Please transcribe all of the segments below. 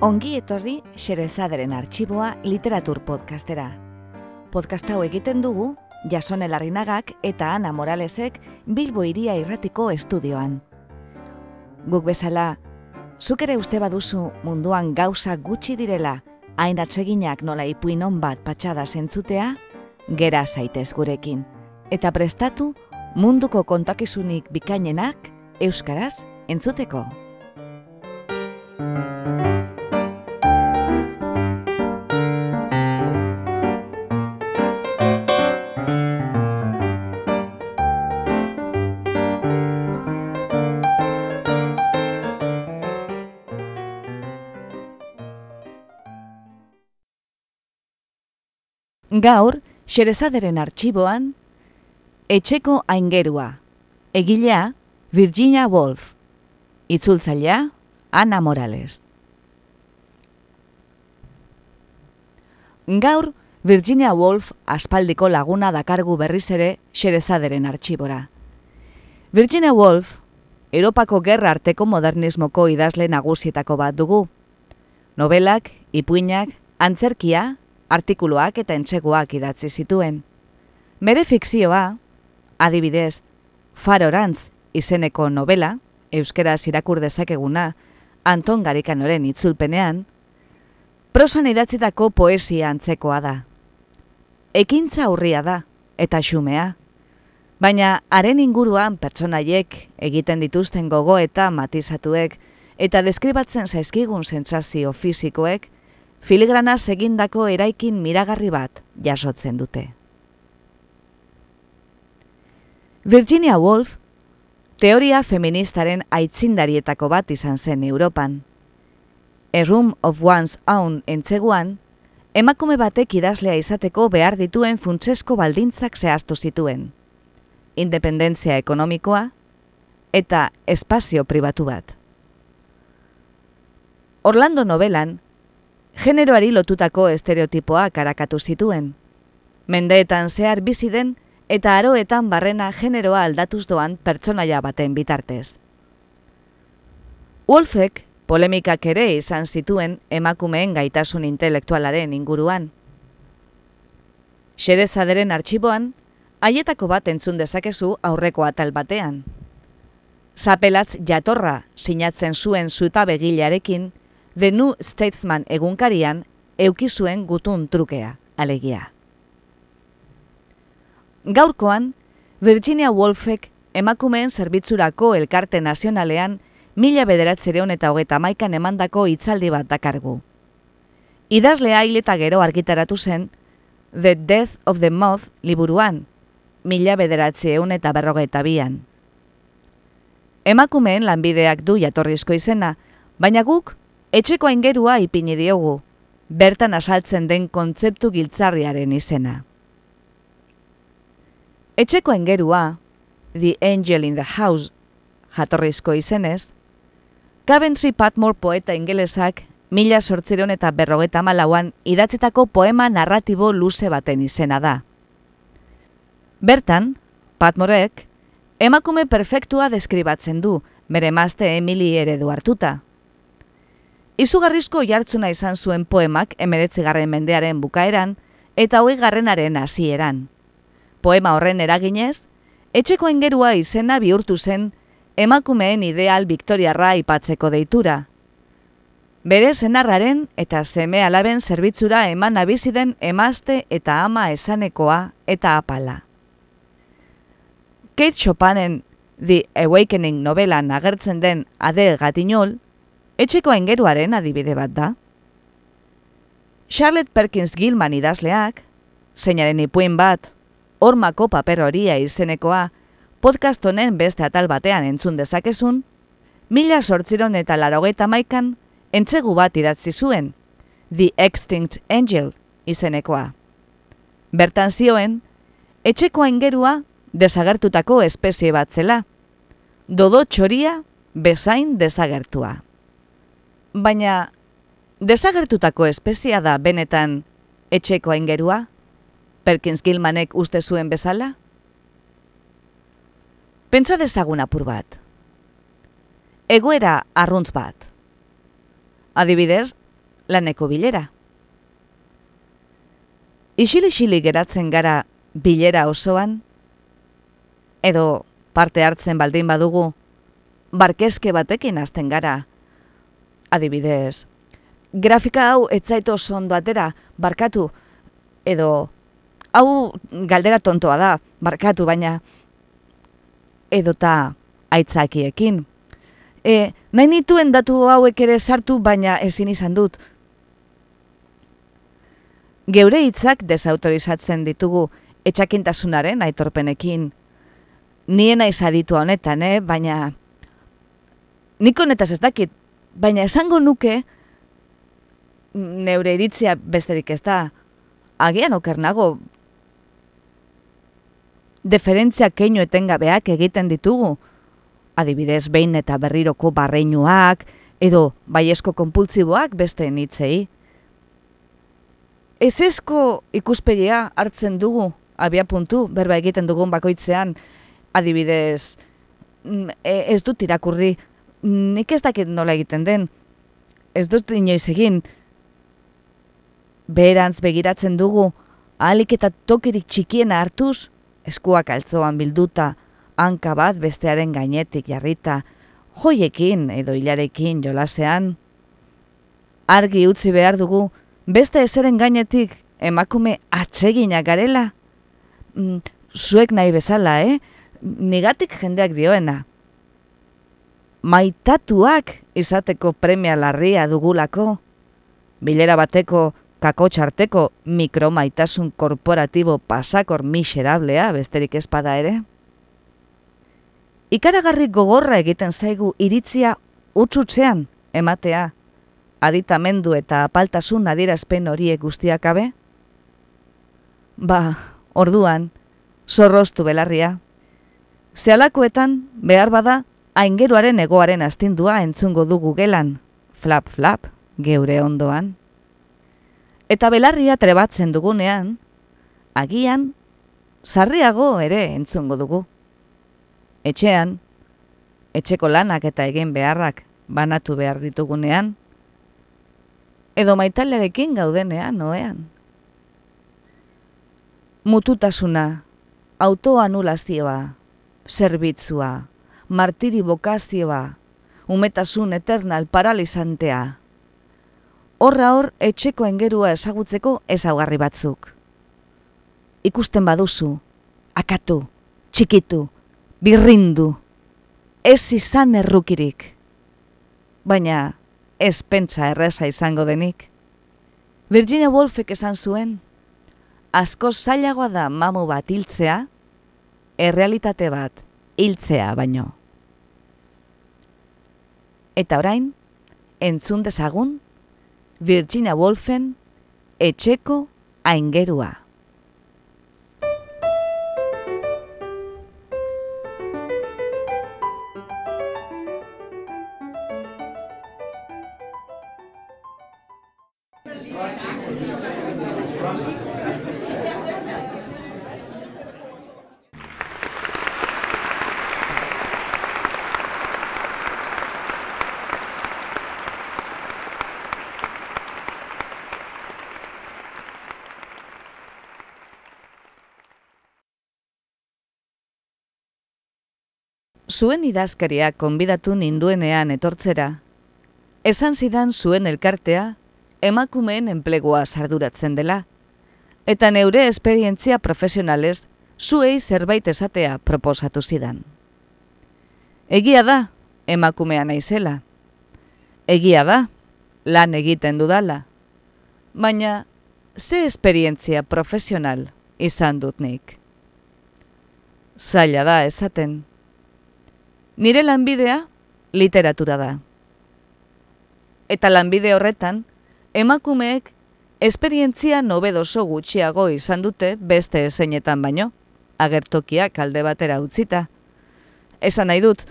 Ongi etorri Xerezaderen arxiboa literatur podcastera. Podcast hau egiten dugu Jasone Larrinagak eta Ana Moralesek Bilbo Iria Irratiko estudioan. Guk bezala, zuk ere uste baduzu munduan gauza gutxi direla, hain atseginak nola ipuin on bat patxada zentzutea, gera zaitez gurekin. Eta prestatu munduko kontakizunik bikainenak euskaraz entzuteko. Gaur, Xerezaderen arxiboan, Etxeko aingerua, egilea Virginia Woolf, itzultzailea Ana Morales. Gaur, Virginia Woolf aspaldiko laguna dakargu berriz ere Xerezaderen arxibora. Virginia Woolf, Europako gerra arteko modernismoko idazle nagusietako bat dugu. Nobelak, ipuinak, antzerkia, artikuluak eta entseguak idatzi zituen. Bere fikzioa, adibidez, Farorantz izeneko novela, euskera irakur dezakeguna, Anton Garikanoren itzulpenean, prosan idatzitako poesia antzekoa da. Ekintza aurria da, eta xumea. Baina haren inguruan pertsonaiek egiten dituzten gogo eta matizatuek eta deskribatzen zaizkigun sentsazio fisikoek, filigrana segindako eraikin miragarri bat jasotzen dute. Virginia Woolf, teoria feministaren aitzindarietako bat izan zen Europan. A Room of One's Own entzeguan, emakume batek idazlea izateko behar dituen funtsesko baldintzak zehaztu zituen. Independentzia ekonomikoa eta espazio pribatu bat. Orlando novelan, generoari lotutako estereotipoa karakatu zituen. Mendeetan zehar bizi den eta aroetan barrena generoa aldatuz doan pertsonaia baten bitartez. Wolfek polemikak ere izan zituen emakumeen gaitasun intelektualaren inguruan. Xerezaderen arxiboan, haietako bat entzun dezakezu aurreko atal batean. Zapelatz jatorra sinatzen zuen zuta begilearekin, The New Statesman egunkarian eukizuen gutun trukea, alegia. Gaurkoan, Virginia Woolfek emakumeen zerbitzurako elkarte nazionalean mila bederatzereon eta hogeta maikan emandako hitzaldi bat dakargu. Idazlea hileta gero argitaratu zen The Death of the Moth liburuan, mila bederatzereon eta berrogeta bian. Emakumeen lanbideak du jatorrizko izena, baina guk etxeko aingerua ipini diogu, bertan asaltzen den kontzeptu giltzarriaren izena. Etxeko aingerua, The Angel in the House, jatorrizko izenez, Coventry Patmore poeta ingelesak mila sortziron eta berrogeta malauan idatzetako poema narratibo luze baten izena da. Bertan, Patmorek, emakume perfektua deskribatzen du, bere mazte Emily eredu hartuta. Izugarrizko jartzuna izan zuen poemak emeretzigarren mendearen bukaeran eta hoi garrenaren hasieran. Poema horren eraginez, etxeko engerua izena bihurtu zen emakumeen ideal Victoriarra ipatzeko deitura. Bere zenarraren eta seme alaben zerbitzura eman abiziden emazte eta ama esanekoa eta apala. Kate Chopinen The Awakening novelan agertzen den Adele Gatinol, etxeko engeruaren adibide bat da. Charlotte Perkins Gilman idazleak, zeinaren ipuin bat, hormako paper horia izenekoa, podcast honen beste atal batean entzun dezakezun, mila sortziron eta larogeta maikan, entzegu bat idatzi zuen, The Extinct Angel izenekoa. Bertan zioen, etxeko aingerua desagertutako espezie bat zela, dodo txoria bezain desagertua baina desagertutako espezia da benetan etxeko aingerua? Perkins Gilmanek uste zuen bezala? Pentsa dezagun apur bat. Egoera arruntz bat. Adibidez, laneko bilera. Isili-isili geratzen gara bilera osoan, edo parte hartzen baldin badugu, barkezke batekin hasten gara. Adibidez, grafika hau etzaito ondo atera, barkatu, edo hau galdera tontoa da, barkatu, baina edota aitzakiekin. E, nahi nituen datu hauek ere sartu, baina ezin izan dut. Geure hitzak desautorizatzen ditugu etxakintasunaren aitorpenekin. Niena izaditu honetan, eh? baina nik honetaz ez dakit, baina esango nuke neure iritzia besterik ez da. Agian oker nago, deferentzia keino etengabeak egiten ditugu. Adibidez, behin eta berriroko barreinuak, edo baiesko konpultziboak beste nitzei. Ez esko ikuspegia hartzen dugu, abia puntu, berba egiten dugun bakoitzean, adibidez, mm, e, ez dut irakurri, nik ez dakit nola egiten den, ez dut inoiz egin, beherantz begiratzen dugu, ahalik eta tokirik txikiena hartuz, eskuak altzoan bilduta, hanka bat bestearen gainetik jarrita, joiekin edo hilarekin jolasean. Argi utzi behar dugu, beste ezeren gainetik emakume atsegina garela. Mm, zuek nahi bezala, eh? Nigatik jendeak dioena. Maitatuak izateko premia larria dugulako. Bilera bateko kakotxarteko mikromaitasun korporatibo pasakor miserablea besterik espada ere? Ikaragarri gogorra egiten zaigu iritzia utzutzean ematea, aditamendu eta apaltasun adierazpen horiek guztiak abe? Ba, orduan, zorroztu belarria. Zealakoetan, behar bada, aingeruaren egoaren astindua entzungo dugu gelan, flap flap, geure ondoan eta belarria trebatzen dugunean, agian, sarriago ere entzungo dugu. Etxean, etxeko lanak eta egin beharrak banatu behar ditugunean, edo maitalerekin gaudenean noean. Mututasuna, autoanulazioa, zerbitzua, martiri bokazioa, umetasun eternal paralizantea, horra hor etxeko engerua ezagutzeko ezaugarri batzuk. Ikusten baduzu, akatu, txikitu, birrindu, ez izan errukirik. Baina ez pentsa erreza izango denik. Virginia Woolfek esan zuen, asko zailagoa da mamu bat hiltzea, errealitate bat hiltzea baino. Eta orain, entzun dezagun, Virginia Woolfen, etxeko aingerua. Zuen idazkaria konbidatu ninduenean etortzera, esan zidan zuen elkartea emakumeen enplegua sarduratzen dela, eta neure esperientzia profesionalez zuei zerbait esatea proposatu zidan. Egia da, emakumea naizela. Egia da, lan egiten dudala. Baina, ze esperientzia profesional izan dut nik? Zaila da esaten. Nire lanbidea literatura da. Eta lanbide horretan, emakumeek esperientzia nobedoso gutxiago izan dute beste eseinetan baino, agertokiak alde batera utzita. Esan nahi dut,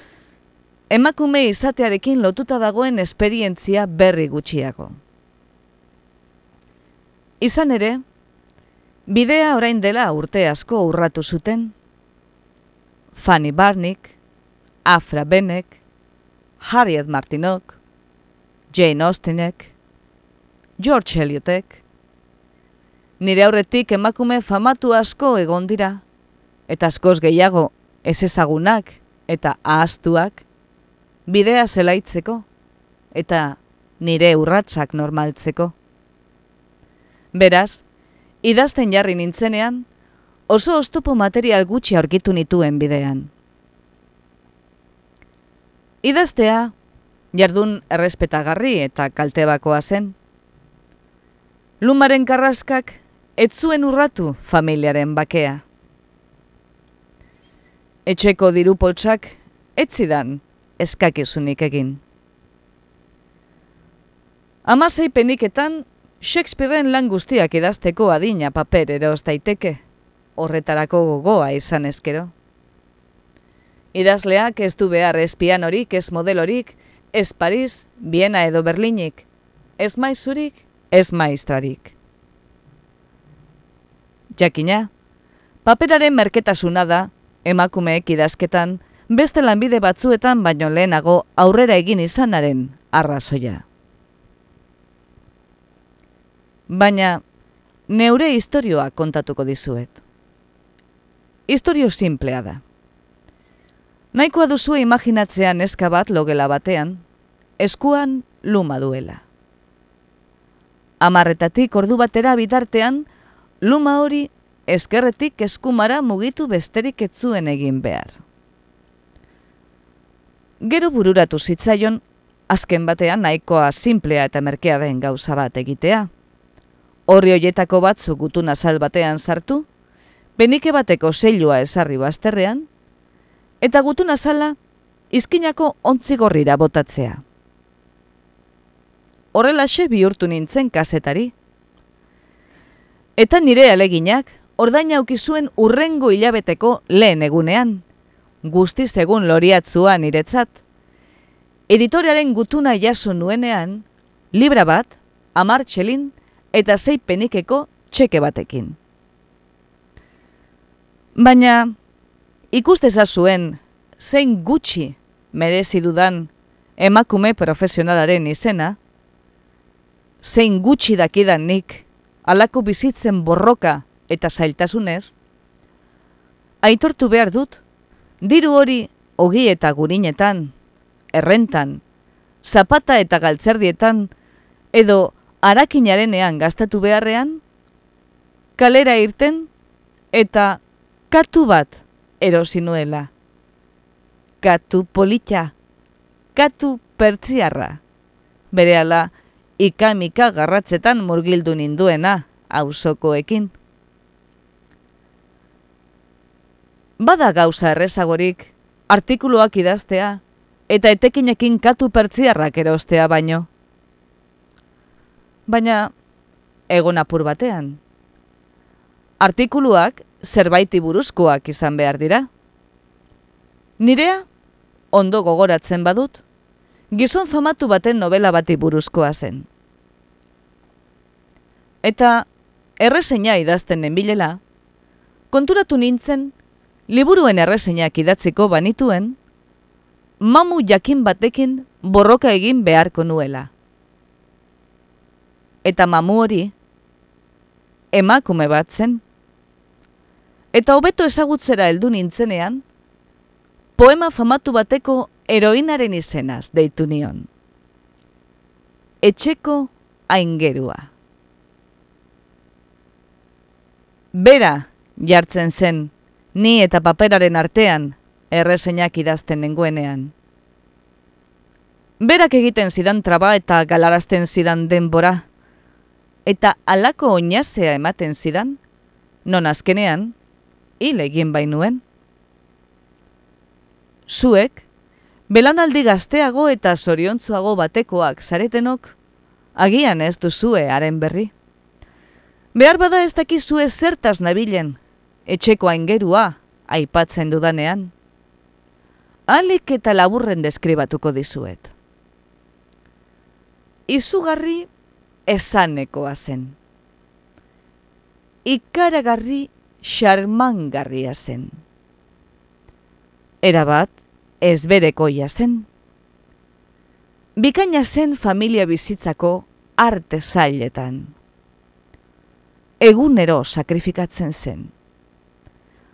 emakume izatearekin lotuta dagoen esperientzia berri gutxiago. Izan ere, bidea orain dela urte asko urratu zuten. Fanny Barnick, Afra Benek, Harriet Martinok, Jane Austenek, George Eliotek. Nire aurretik emakume famatu asko egon dira, eta askoz gehiago ez ezagunak eta ahaztuak, bidea zelaitzeko, eta nire urratsak normaltzeko. Beraz, idazten jarri nintzenean, oso oztopo material gutxi aurkitu nituen bidean. Idaztea, jardun errespetagarri eta kaltebakoa zen. Lumaren karraskak ez zuen urratu familiaren bakea. Etxeko diru poltsak ez zidan eskakizunik egin. Amasei peniketan, Shakespearen lan guztiak idazteko adina paper eroz daiteke, horretarako gogoa izan ezkero. Idazleak ez du behar ez pianorik, ez modelorik, ez Paris, Biena edo Berlinik, ez maizurik, ez maistrarik. Jakina, paperaren merketasuna da, emakumeek idazketan, beste lanbide batzuetan baino lehenago aurrera egin izanaren arrazoia. Baina, neure historioa kontatuko dizuet. Historio simplea da. Naikoa duzu imaginatzea neska bat logela batean, eskuan luma duela. Amarretatik ordu batera bitartean, luma hori eskerretik eskumara mugitu besterik etzuen egin behar. Gero bururatu zitzaion, azken batean nahikoa simplea eta merkea den gauza bat egitea. Horri hoietako batzu gutun azal batean sartu, benike bateko zeilua esarri bazterrean, eta gutun azala izkinako ontzigorrira botatzea. Horrelaxe bihurtu nintzen kasetari. Eta nire aleginak ordaina aukizuen urrengo hilabeteko lehen egunean, guzti egun loriatzua niretzat. Editorearen gutuna jaso nuenean, libra bat, amar txelin, eta zei penikeko txeke batekin. Baina, ikusteza zuen, zein gutxi merezi dudan emakume profesionalaren izena, zein gutxi dakidan nik alako bizitzen borroka eta zailtasunez, aitortu behar dut, diru hori ogi eta gurinetan, errentan, zapata eta galtzerdietan, edo arakinarenean gastatu beharrean, kalera irten eta katu bat erosi nuela. Katu polita, katu pertsiarra. Berehala, ikamika garratzetan murgildu ninduena, auzokoekin. Bada gauza errezagorik, artikuluak idaztea, eta etekinekin katu pertsiarrak erostea baino baina egon apur batean. Artikuluak zerbaiti buruzkoak izan behar dira. Nirea, ondo gogoratzen badut, gizon famatu baten novela bati buruzkoa zen. Eta erreseina idazten nenbilela, konturatu nintzen, liburuen erreseinak idatziko banituen, mamu jakin batekin borroka egin beharko nuela eta mamu hori emakume bat zen. Eta hobeto ezagutzera heldu nintzenean, poema famatu bateko heroinaren izenaz deitu nion. Etxeko aingerua. Bera jartzen zen, ni eta paperaren artean erresenak idazten nengoenean. Berak egiten zidan traba eta galarazten zidan denbora, eta alako oinazea ematen zidan, non azkenean, hil egin bainuen. Zuek, belanaldi gazteago eta zoriontzuago batekoak zaretenok, agian ez duzue haren berri. Behar bada ez dakizue zertaz nabilen, etxeko aingerua aipatzen dudanean. Alik eta laburren deskribatuko dizuet. Izugarri esanekoa zen. Ikaragarri xarmangarria zen. Erabat, ezberekoia zen. Bikaina zen familia bizitzako arte zailetan. Egunero sakrifikatzen zen.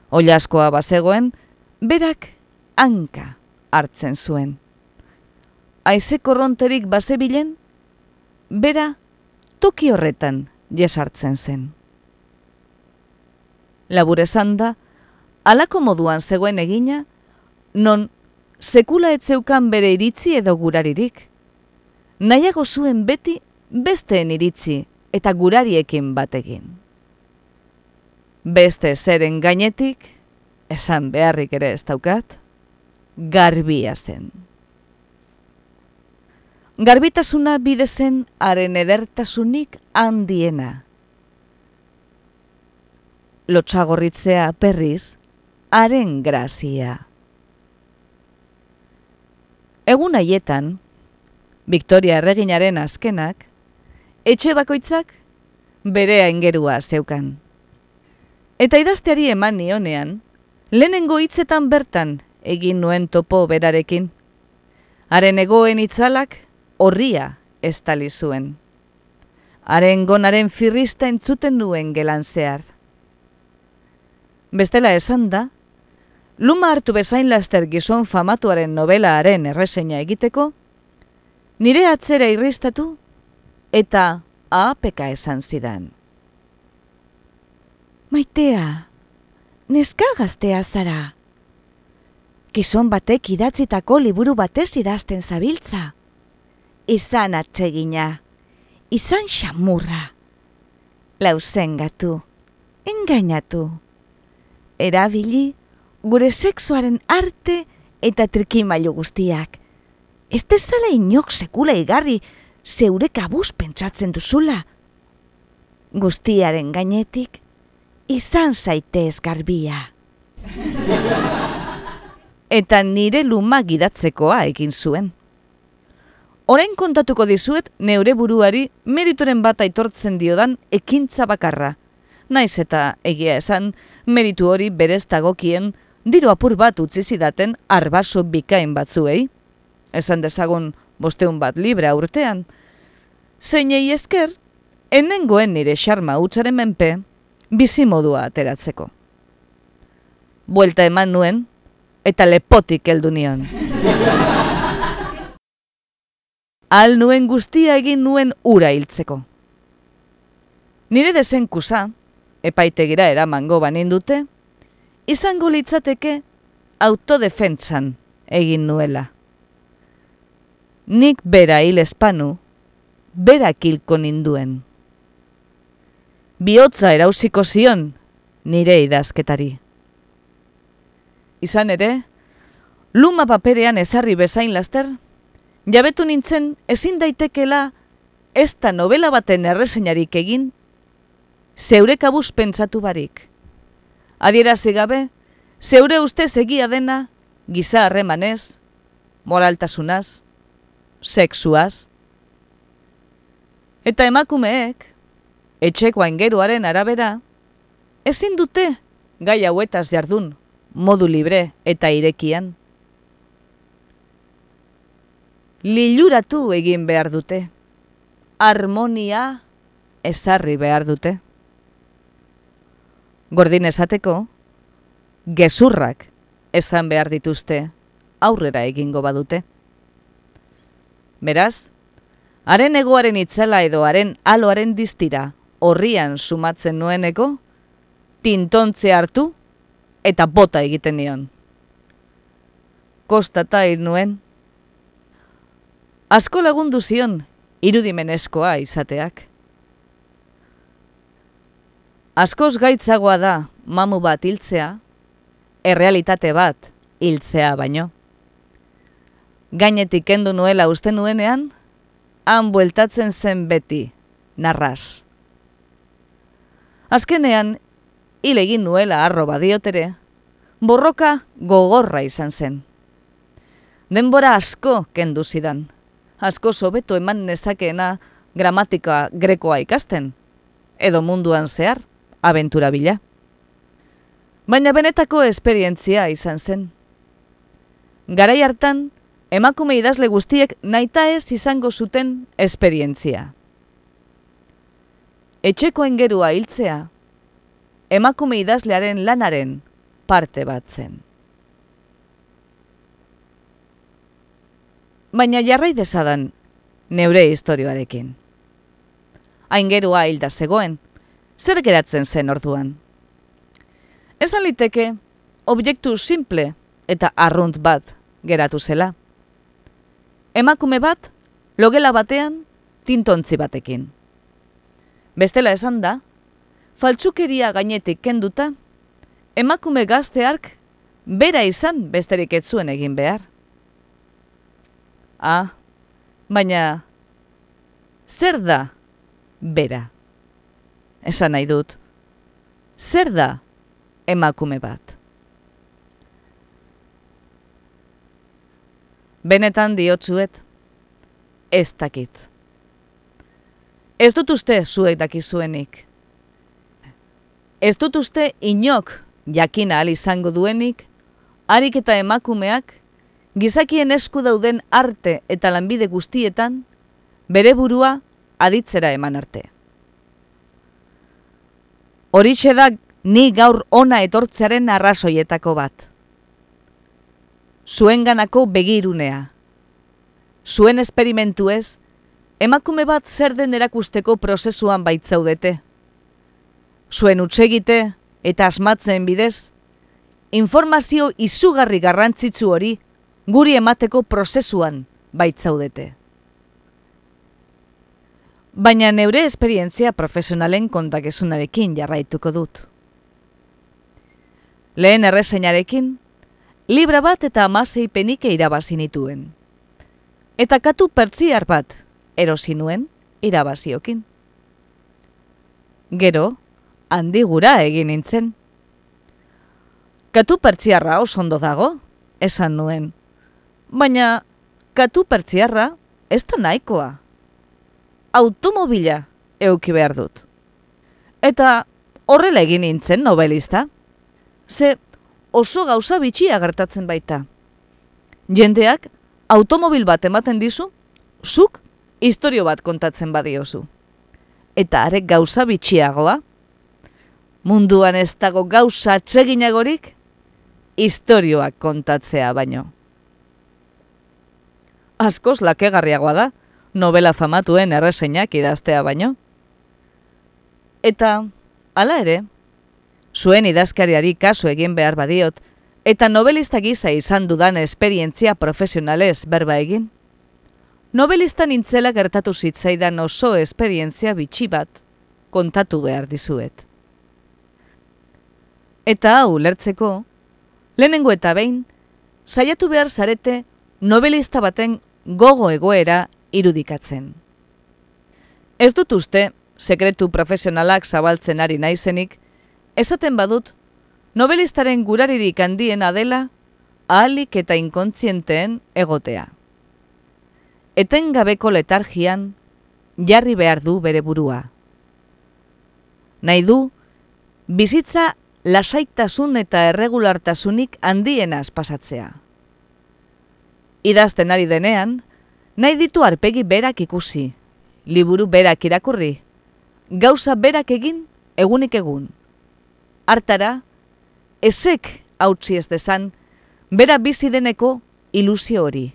Oiaskoa bazegoen, berak hanka hartzen zuen. Aize korronterik bazebilen, bera toki horretan jesartzen zen. Labure da, alako moduan zegoen egina, non sekula etzeukan bere iritzi edo guraririk. Nahiago zuen beti besteen iritzi eta gurariekin batekin. Beste zeren gainetik, esan beharrik ere ez daukat, garbia zen. Garbitasuna bide zen haren edertasunik handiena. Lotxagorritzea perriz, haren grazia. Egun haietan, Victoria erreginaren azkenak, etxe bakoitzak bere aingerua zeukan. Eta idazteari eman nionean, lehenengo hitzetan bertan egin nuen topo berarekin. Haren egoen itzalak horria ez zuen. Haren gonaren firrista entzuten nuen gelan zehar. Bestela esan da, luma hartu bezain laster gizon famatuaren novelaaren erreseina egiteko, nire atzera irristatu eta apeka esan zidan. Maitea, neska gaztea zara. Gizon batek idatzitako liburu batez idazten zabiltza izan atsegina, izan xamurra, lauzengatu, engainatu, erabili gure sexuaren arte eta trikimailu guztiak. Ez dezala inok sekula igarri zeure kabuz pentsatzen duzula. Guztiaren gainetik, izan zaitez garbia. eta nire luma gidatzekoa egin zuen. Orain kontatuko dizuet neure buruari meritoren bat aitortzen diodan ekintza bakarra. Naiz eta egia esan, meritu hori berez dagokien diru apur bat utzi zidaten arbaso bikain batzuei. Esan dezagun bosteun bat libra urtean. Zeinei esker, enengoen nire xarma utzaren menpe, bizi modua ateratzeko. Buelta eman nuen, eta lepotik heldu nion. al nuen guztia egin nuen ura hiltzeko. Nire desenkusa, epaitegira eramango banin dute, izango litzateke autodefentsan egin nuela. Nik bera hil espanu, bera kilko ninduen. Biotza erauziko zion nire idazketari. Izan ere, luma paperean ezarri bezain laster, jabetu nintzen ezin daitekela ez da novela baten errezeinarik egin, zeure kabuz pentsatu barik. Adierazi gabe, zeure ustez egia dena, giza harremanez, moraltasunaz, sexuaz. Eta emakumeek, etxeko aingeruaren arabera, ezin dute gai hauetaz jardun, modu libre eta irekian. liluratu egin behar dute. Harmonia ezarri behar dute. Gordin esateko, gezurrak esan behar dituzte aurrera egingo badute. Beraz, haren egoaren itzela edo haren aloaren diztira horrian sumatzen nueneko, tintontze hartu eta bota egiten nion. Kostata nuen, asko lagundu zion irudimenezkoa izateak. Askoz gaitzagoa da mamu bat hiltzea, errealitate bat hiltzea baino. Gainetik kendu nuela uste nuenean, han bueltatzen zen beti, narraz. Azkenean, hil egin nuela arro badiotere, borroka gogorra izan zen. Denbora asko kendu zidan asko sobeto eman nezakeena gramatika grekoa ikasten, edo munduan zehar, abentura bila. Baina benetako esperientzia izan zen. Garai hartan, emakume idazle guztiek naita ez izango zuten esperientzia. etxeko engerua hiltzea, emakume idazlearen lanaren parte bat zen. Baina jarrai dezadan neure historioarekin. Aingerua hilda zegoen, zer geratzen zen orduan. Esan liteke, objektu simple eta arrunt bat geratu zela. Emakume bat, logela batean, tintontzi batekin. Bestela esan da, faltsukeria gainetik kenduta, emakume gazteark bera izan besterik ez zuen egin behar. Ah, baina zer da bera? Esan nahi dut, zer da emakume bat? Benetan diotzuet, ez dakit. Ez dut uste zuek dakizuenik. Ez dut uste inok jakina ali izango duenik, harik eta emakumeak, gizakien esku dauden arte eta lanbide guztietan, bere burua aditzera eman arte. Horixe da ni gaur ona etortzearen arrazoietako bat zuenganako begirunea. Zuen esperimentu ez, emakume bat zer den erakusteko prozesuan baitzaudete. Zuen utsegite eta asmatzen bidez, informazio izugarri garrantzitsu hori guri emateko prozesuan baitzaudete. Baina neure esperientzia profesionalen kontakezunarekin jarraituko dut. Lehen errezeinarekin, libra bat eta amasei penike irabazi nituen. Eta katu pertsiar bat erosi nuen irabaziokin. Gero, handi gura egin nintzen. Katu pertsiarra oso ondo dago, esan nuen. Baina, katu pertsiarra ez da nahikoa. Automobila euki behar dut. Eta horrela egin nintzen nobelista. Ze oso gauza bitxia gertatzen baita. Jendeak automobil bat ematen dizu, zuk historio bat kontatzen badiozu. Eta arek gauza bitxiagoa, munduan ez dago gauza atseginagorik, historioak kontatzea baino. Askoz lakegarriagoa da, novela famatuen errezeinak idaztea baino. Eta, hala ere, zuen idazkariari kasu egin behar badiot, eta nobelista gisa izan dudan esperientzia profesionalez berba egin? Nobelista nintzela gertatu zitzaidan oso esperientzia bitxi bat kontatu behar dizuet. Eta hau lertzeko, lehenengo eta behin, saiatu behar zarete nobelista baten gogo egoera irudikatzen. Ez dut uste, sekretu profesionalak zabaltzen ari naizenik, Esaten badut, nobelistaren guraririk handien adela, ahalik eta inkontzienteen egotea. Eten gabeko letargian, jarri behar du bere burua. Nahi du, bizitza lasaitasun eta erregulartasunik handienaz pasatzea. Idazten ari denean, nahi ditu arpegi berak ikusi, liburu berak irakurri, gauza berak egin, egunik egun hartara, ezek hautsi ez desan, bera bizi deneko ilusio hori.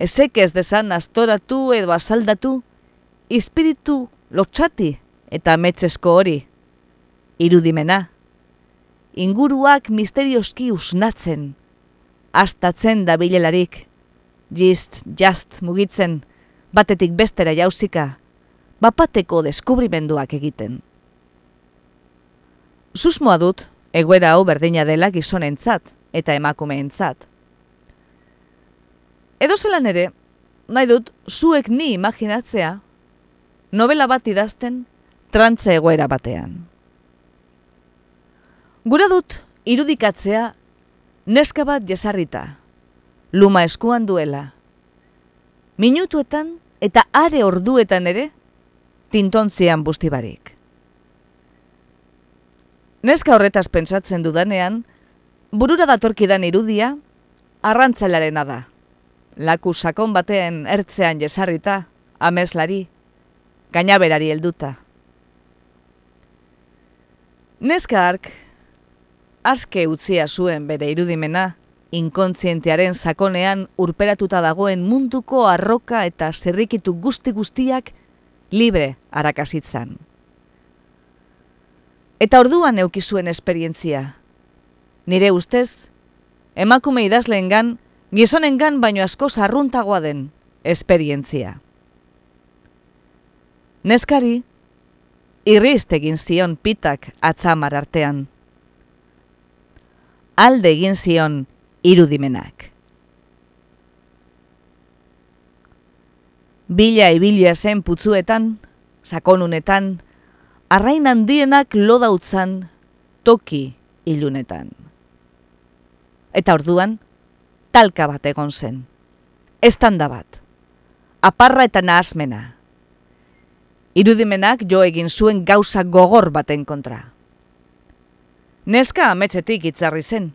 Ezek ez desan astoratu edo asaldatu, espiritu lotxati eta ametzesko hori. Irudimena, inguruak misterioski usnatzen, astatzen da bilelarik, jist, just mugitzen, batetik bestera jauzika, bapateko deskubrimenduak egiten susmoa dut, egoera hau berdina dela gizonentzat eta emakumeentzat. Edo zelan ere, nahi dut, zuek ni imaginatzea, novela bat idazten, trantze egoera batean. Gura dut, irudikatzea, neska bat jesarrita, luma eskuan duela. Minutuetan eta are orduetan ere, tintontzian bustibarik. Neska horretaz pentsatzen dudanean, burura datorkidan irudia, arrantzalarena da. Laku sakon batean ertzean jesarrita, ameslari, gainaberari helduta. Neskark, aske utzia zuen bere irudimena, inkontzientearen sakonean urperatuta dagoen munduko arroka eta zerrikitu guzti guztiak libre arakasitzan. Eta orduan eukizuen esperientzia. Nire ustez, emakume idazleengan, gizonengan baino asko zarruntagoa den esperientzia. Neskari, irrizt egin zion pitak atzamar artean. Alde egin zion irudimenak. Bila ibilia zen putzuetan, sakonunetan, arrain handienak lodautzan toki ilunetan. Eta orduan, talka bat egon zen. Estanda bat. Aparra eta nahazmena. Irudimenak jo egin zuen gauza gogor baten kontra. Neska ametzetik itzarri zen.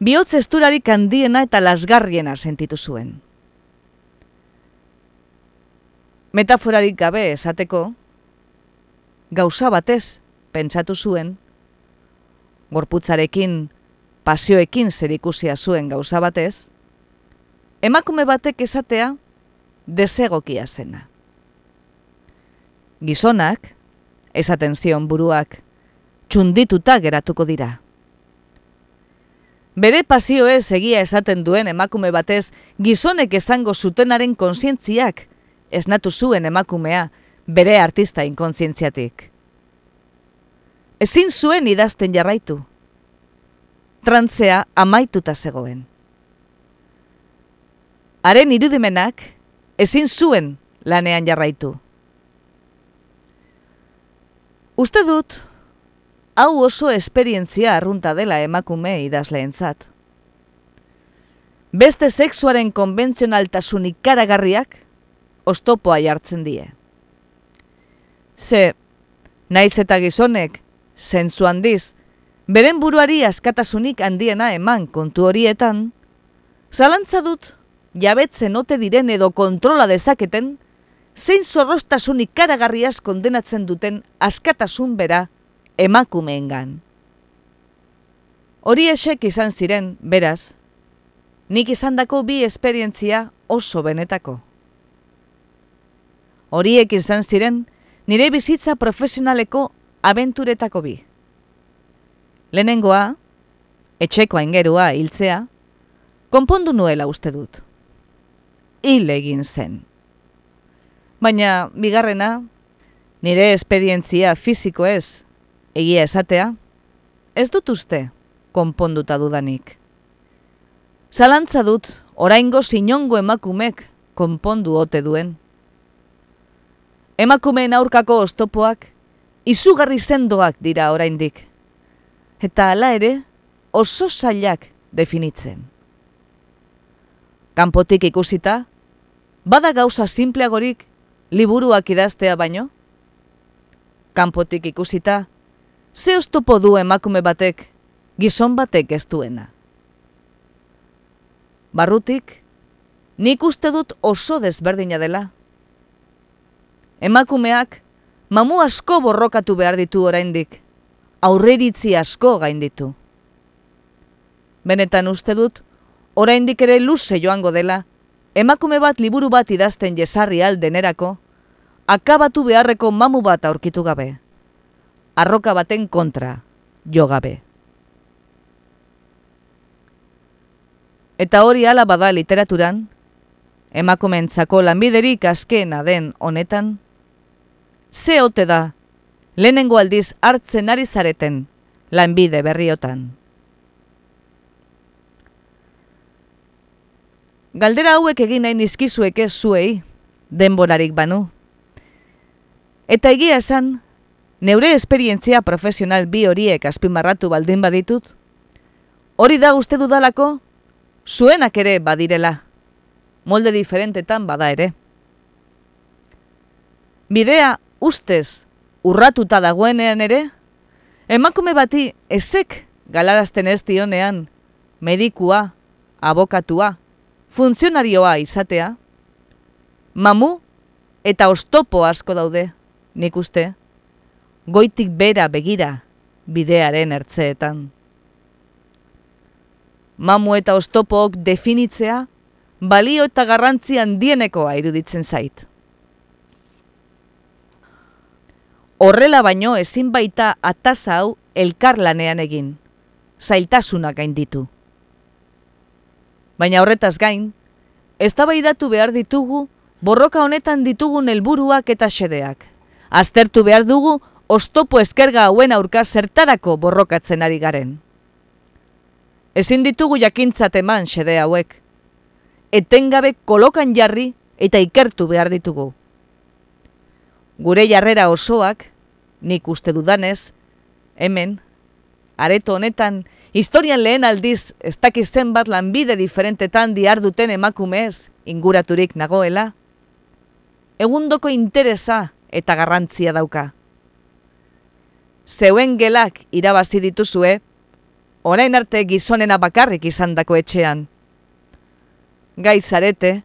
Biotz esturarik handiena eta lasgarriena sentitu zuen. Metaforarik gabe esateko, gauza batez pentsatu zuen, gorputzarekin, pasioekin zerikusia zuen gauza batez, emakume batek esatea desegokia zena. Gizonak, esaten zion buruak, txundituta geratuko dira. Bere pasioez egia esaten duen emakume batez, gizonek esango zutenaren konsientziak, esnatu zuen emakumea, bere artista inkontzientziatik. Ezin zuen idazten jarraitu. Trantzea amaituta zegoen. Haren irudimenak ezin zuen lanean jarraitu. Uste dut, hau oso esperientzia arrunta dela emakume idazleentzat. Beste sexuaren konbentzionaltasun ikaragarriak ostopoa jartzen die. Ze, naiz eta gizonek, zentzu handiz, beren buruari askatasunik handiena eman kontu horietan, zalantza dut, jabetzen ote diren edo kontrola dezaketen, zein zorrostasun ikaragarriaz kondenatzen duten askatasun bera emakumeengan. Hori esek izan ziren, beraz, nik izandako bi esperientzia oso benetako. Horiek izan ziren, nire bizitza profesionaleko abenturetako bi. Lehenengoa, etxeko aingerua hiltzea, konpondu nuela uste dut. Hil egin zen. Baina, bigarrena, nire esperientzia fiziko ez, egia esatea, ez dut uste, konponduta dudanik. Zalantza dut, oraingo sinongo emakumek konpondu ote duen. Emakumeen aurkako ostopoak, izugarri sendoak dira oraindik. Eta hala ere, oso zailak definitzen. Kanpotik ikusita, bada gauza simpleagorik liburuak idaztea baino? Kanpotik ikusita, ze oztopo du emakume batek, gizon batek ez duena. Barrutik, nik uste dut oso desberdina dela. Emakumeak, mamu asko borrokatu behar ditu oraindik, aurreritzi asko gainditu. Benetan uste dut, oraindik ere luze joango dela, emakume bat liburu bat idazten jesarri aldenerako, akabatu beharreko mamu bat aurkitu gabe. Arroka baten kontra, jo gabe. Eta hori ala bada literaturan, emakumentzako lanbiderik askeena den honetan, ze ote da, lehenengo aldiz hartzen ari zareten lanbide berriotan. Galdera hauek egin nahi nizkizuek ez zuei, denborarik banu. Eta egia esan, neure esperientzia profesional bi horiek azpimarratu baldin baditut, hori da uste dudalako, zuenak ere badirela, molde diferentetan bada ere. Bidea ustez urratuta dagoenean ere, emakume bati ezek galarazten ez dionean, medikua, abokatua, funtzionarioa izatea, mamu eta ostopo asko daude, nik uste, goitik bera begira bidearen ertzeetan. Mamu eta oztopook definitzea, balio eta garrantzi handienekoa iruditzen zait. Horrela baino ezin baita atasa hau elkarlanean egin, zailtasunak gain ditu. Baina horretaz gain, eztabaidatu behar ditugu borroka honetan ditugun helburuak eta xedeak. Aztertu behar dugu ostopo eskerga hauen aurka zertarako borrokatzen ari garen. Ezin ditugu jakintzat eman xede hauek. Etengabe kolokan jarri eta ikertu behar ditugu. Gure jarrera osoak, nik uste dudanez, hemen, areto honetan, historian lehen aldiz ez dakizen bat lanbide diferentetan diar duten emakumez inguraturik nagoela, egundoko interesa eta garrantzia dauka. Zeuen gelak irabazi dituzue, orain arte gizonena bakarrik izandako etxean. Gai zarete,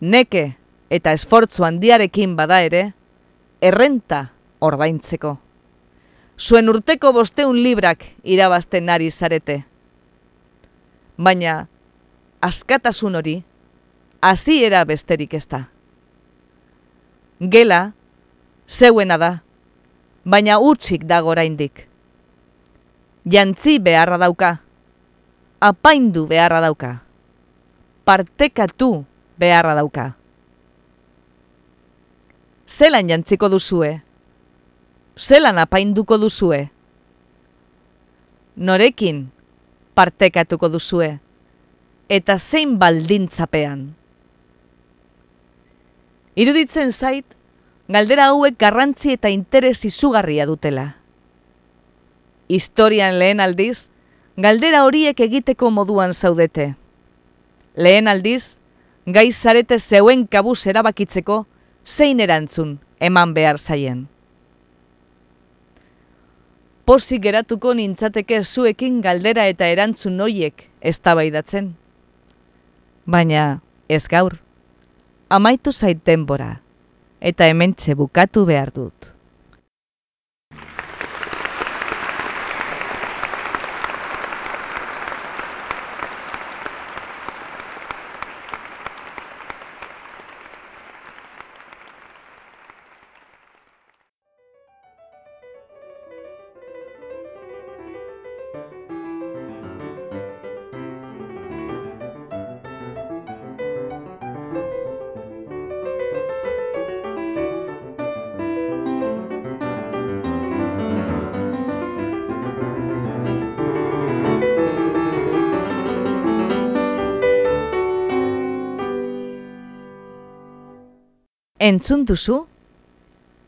neke eta esfortzu handiarekin bada ere, errenta ordaintzeko. Zuen urteko bosteun librak irabazten ari zarete. Baina, askatasun hori, hasiera besterik ez da. Gela, zeuena da, baina utzik dago oraindik. Jantzi beharra dauka, apaindu beharra dauka, partekatu beharra dauka. Zelan jantziko duzue? Zelan apainduko duzue? Norekin partekatuko duzue? Eta zein baldintzapean? Iruditzen zait, galdera hauek garrantzi eta interes izugarria dutela. Historian lehen aldiz, galdera horiek egiteko moduan zaudete. Lehen aldiz, gai zarete zeuen kabuz erabakitzeko zein erantzun eman behar zaien. Pozik geratuko nintzateke zuekin galdera eta erantzun noiek eztabaidatzen. Baina ez gaur, amaitu zait denbora eta hementxe bukatu behar dut. Entzun duzu,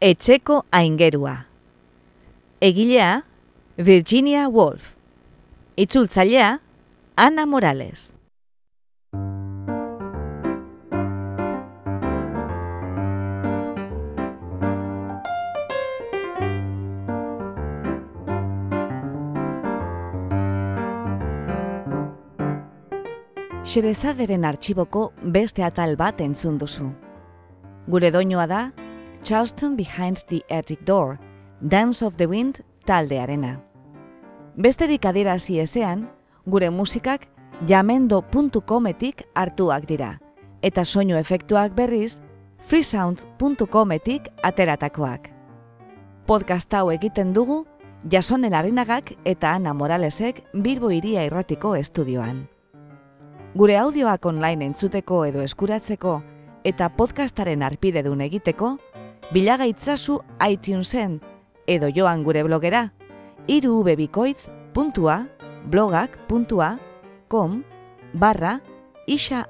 etxeko aingerua. Egilea, Virginia Woolf. Itzultzailea, Ana Morales. Xerezaderen artxiboko beste atal bat entzun duzu. Gure doinoa da Charleston Behind the Attic Door, Dance of the Wind taldearena. Beste dikadirazi ezean, gure musikak jamendo.cometik hartuak dira, eta soinu efektuak berriz freesound.cometik ateratakoak. Podcast hau egiten dugu Jasonen Arinagak eta Ana Moralesek Bilbo Iria Irratiko estudioan. Gure audioak online entzuteko edo eskuratzeko eta podcastaren arpide duen egiteko, bilagaitzazu iTunesen edo joan gure blogera irubebikoitz.blogak.com barra isa.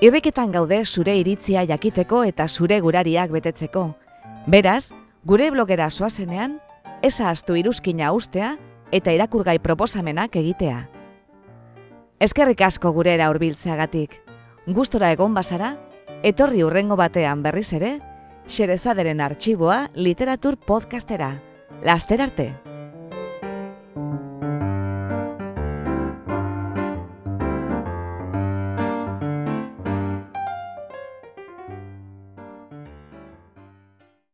Irriketan gaude zure iritzia jakiteko eta zure gurariak betetzeko. Beraz, gure blogera soazenean, eza astu iruzkina ustea eta irakurgai proposamenak egitea. Eskerrik asko gurera hurbiltzeagatik. Gustora egon bazara, etorri urrengo batean berriz ere, Xerezaderen arxiboa literatur podcastera. Laster arte!